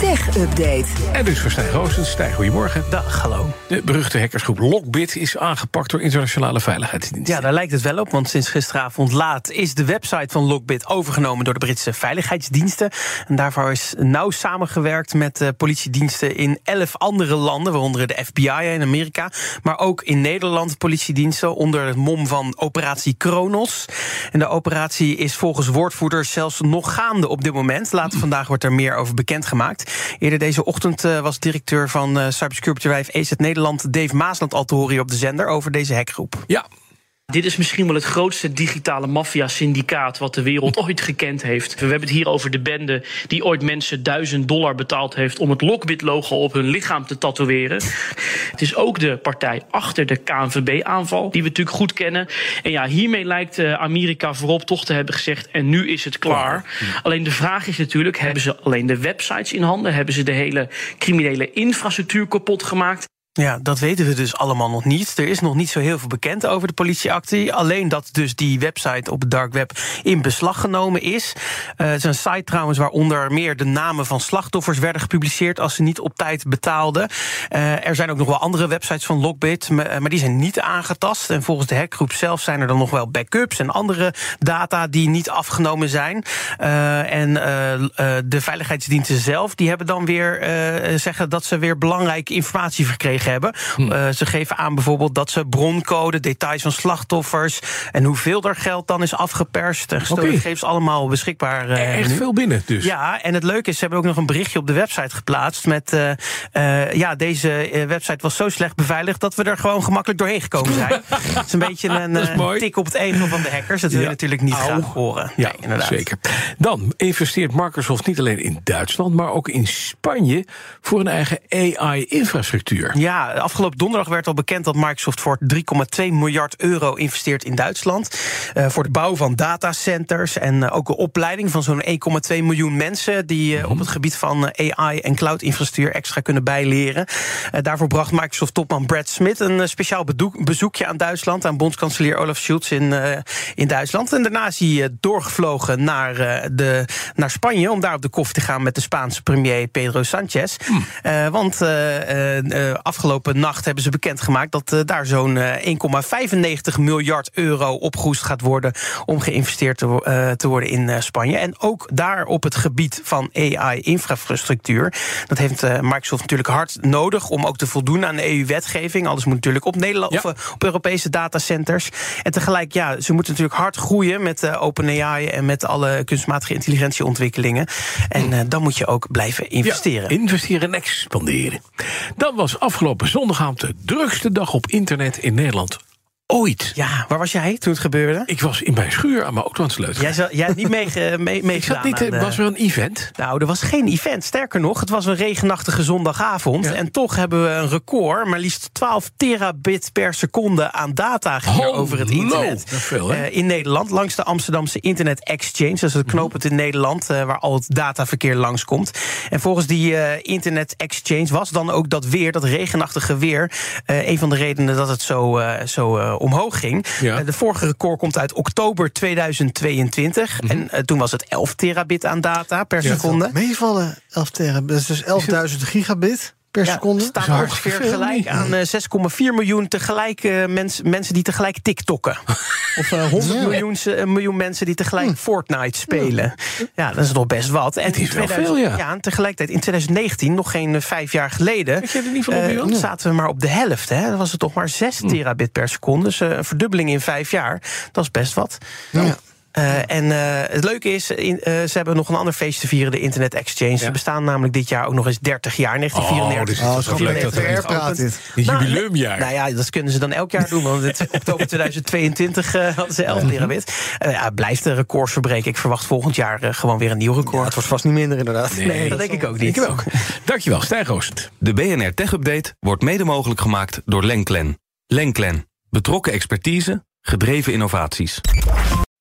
Tech Update. En dus voor Stijn Roosens. Stijn, goedemorgen. Dag, hallo. De beruchte hackersgroep Lockbit is aangepakt door internationale veiligheidsdiensten. Ja, daar lijkt het wel op, want sinds gisteravond laat is de website van Lockbit overgenomen door de Britse veiligheidsdiensten. En daarvoor is nauw samengewerkt met uh, politiediensten in elf andere landen, waaronder de FBI in Amerika, maar ook in Nederland politiediensten onder het mom van operatie Kronos. En de operatie is volgens woordvoerders zelfs nog gaande op dit moment. Later vandaag wordt er meer over bekendgemaakt. Eerder deze ochtend uh, was directeur van uh, cybersecurity EZ Nederland, Dave Maasland, al te horen op de zender over deze hackgroep. Ja, dit is misschien wel het grootste digitale maffia-syndicaat wat de wereld ooit gekend heeft. We hebben het hier over de bende die ooit mensen duizend dollar betaald heeft om het Lockbit-logo op hun lichaam te tatoeëren. Het is ook de partij achter de KNVB-aanval, die we natuurlijk goed kennen. En ja, hiermee lijkt Amerika voorop toch te hebben gezegd: en nu is het klaar. Alleen de vraag is natuurlijk: hebben ze alleen de websites in handen? Hebben ze de hele criminele infrastructuur kapot gemaakt? Ja, dat weten we dus allemaal nog niet. Er is nog niet zo heel veel bekend over de politieactie. Alleen dat dus die website op het dark web in beslag genomen is. Uh, het is een site trouwens waaronder meer de namen van slachtoffers werden gepubliceerd als ze niet op tijd betaalden. Uh, er zijn ook nog wel andere websites van Lockbit, maar die zijn niet aangetast. En volgens de hackgroep zelf zijn er dan nog wel backups en andere data die niet afgenomen zijn. En de veiligheidsdiensten zelf die hebben dan weer zeggen dat ze weer belangrijke informatie verkregen hebben. Hm. Uh, ze geven aan bijvoorbeeld dat ze broncode, details van slachtoffers en hoeveel er geld dan is afgeperst en gestolen. Okay. Geven allemaal beschikbaar. Uh, Echt nu. veel binnen dus. Ja, en het leuke is, ze hebben ook nog een berichtje op de website geplaatst met uh, ja, deze website was zo slecht beveiligd dat we er gewoon gemakkelijk doorheen gekomen zijn. Het is een beetje een tik op het ego van de hackers. Dat wil je ja. natuurlijk niet Au. graag horen. Ja, nee, inderdaad. zeker. Dan investeert Microsoft niet alleen in Duitsland, maar ook in Spanje voor een eigen AI-infrastructuur. Ja, afgelopen donderdag werd al bekend dat Microsoft voor 3,2 miljard euro investeert in Duitsland. Uh, voor de bouw van datacenters en uh, ook de opleiding van zo'n 1,2 miljoen mensen die uh, op het gebied van AI en cloud-infrastructuur extra kunnen bijleren. daarvoor bracht Microsoft-topman Brad Smith een speciaal bezoekje aan Duitsland, aan bondskanselier Olaf Scholz in, in Duitsland. En daarna is hij doorgevlogen naar, de, naar Spanje om daar op de koffie te gaan met de Spaanse premier Pedro Sanchez. Hmm. want afgelopen nacht hebben ze bekendgemaakt dat uh, daar zo'n uh, 1,95 miljard euro opgehoest gaat worden om geïnvesteerd te, uh, te worden in Spanje. En ook daar op het gebied van AI-infrastructuur. Dat heeft Microsoft natuurlijk hard nodig om ook te voldoen aan de EU-wetgeving. Alles moet natuurlijk op, Nederland, ja. of, op Europese datacenters. En tegelijk, ja, ze moeten natuurlijk hard groeien met OpenAI en met alle kunstmatige intelligentieontwikkelingen. En dan moet je ook blijven investeren. Ja, investeren en expanderen. Dat was afgelopen zondagavond de drukste dag op internet in Nederland ooit. Ja, waar was jij toen het gebeurde? Ik was in mijn schuur aan mijn auto aan het sleutelen. Jij, jij hebt niet mee, mee, mee ik zat niet, aan, was er een event? Nou, er was geen event. Sterker nog, het was een regenachtige zondagavond. Ja. En toch hebben we een record. Maar liefst 12 terabit per seconde aan data ging oh, over het internet. Veel, uh, in Nederland, langs de Amsterdamse Internet Exchange. Dat is het knooppunt in Nederland uh, waar al het dataverkeer langskomt. En volgens die uh, Internet Exchange was dan ook dat weer, dat regenachtige weer... een van de redenen dat het zo, zo omhoog ging. Ja. de vorige record komt uit oktober 2022. Mhm. En uh, toen was het 11 terabit aan data per seconde. Meevallen 11 terabit, dat is dus 11.000 gigabit per ja, seconde. staat ongeveer gelijk aan uh, 6,4 miljoen tegelijk uh, mens, mensen die tegelijk TikTokken. of uh, 100 Ja. miljoen, uh, miljoen mensen die tegelijk Fortnite spelen. Ja. dat is nog best wat. En Het is in wel 2000 veel, ja. en tegelijkertijd in 2019, nog geen uh, vijf jaar geleden, er op, uh, zaten we maar op de helft. Hè. Dan was het toch maar 6 terabit per seconde. Dus uh, een verdubbeling in vijf jaar. Dat is best wat. Ja. Uh, en uh, het leuke is, in, uh, ze hebben nog een ander feest te vieren, de Internet Exchange. Ze bestaan namelijk dit jaar ook nog eens 30 jaar, 1934. Oh, Oh, dus dat praat dit. Een Nou, jubileumjaar. Nou ja, dat kunnen ze dan elk jaar doen. Want het, oktober 2022 uh, hadden ze 11 terabit. Uh, ja, het blijft een records verbreken. Ik verwacht volgend jaar uh, gewoon weer een nieuw record. Ja, het wordt vast niet minder inderdaad. nee, dat denk ik ook niet. Ik ook. Dankjewel, Stijn Roosend. De BNR Tech Update wordt mede mogelijk gemaakt door Lenklen. Lenklen. Betrokken expertise, gedreven innovaties.